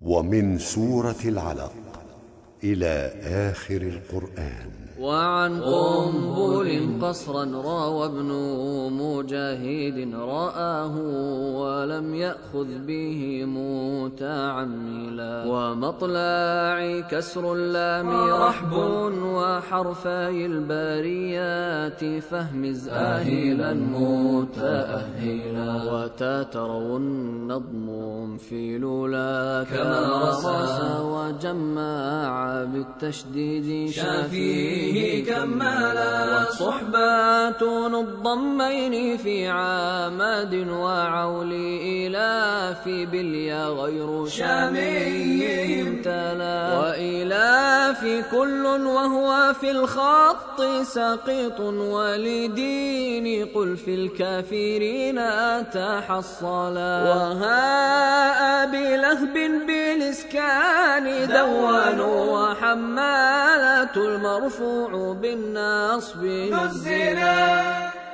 ومن سورة العلق. إلى آخر القرآن. وعن قنبل قصرا راوى ابن مجاهد رآه ولم يأخذ به متعملا ومطلع كسر اللام رحب وحرفي الباريات فهمز آهلا متأهلا وتاتروا النظم في لولا كما رصاص وجمع بالتشديد شافيه فيه كمالا صحبات الضمين في عامد وعولي إلى في بليا غير شامي امتلا وإلى في كل وهو في الخط سقيط ولدين قل في الكافرين تحصلا. وهاء بلهب بالإسكان دوان وحمالة المرفوع بالنصب. نزلا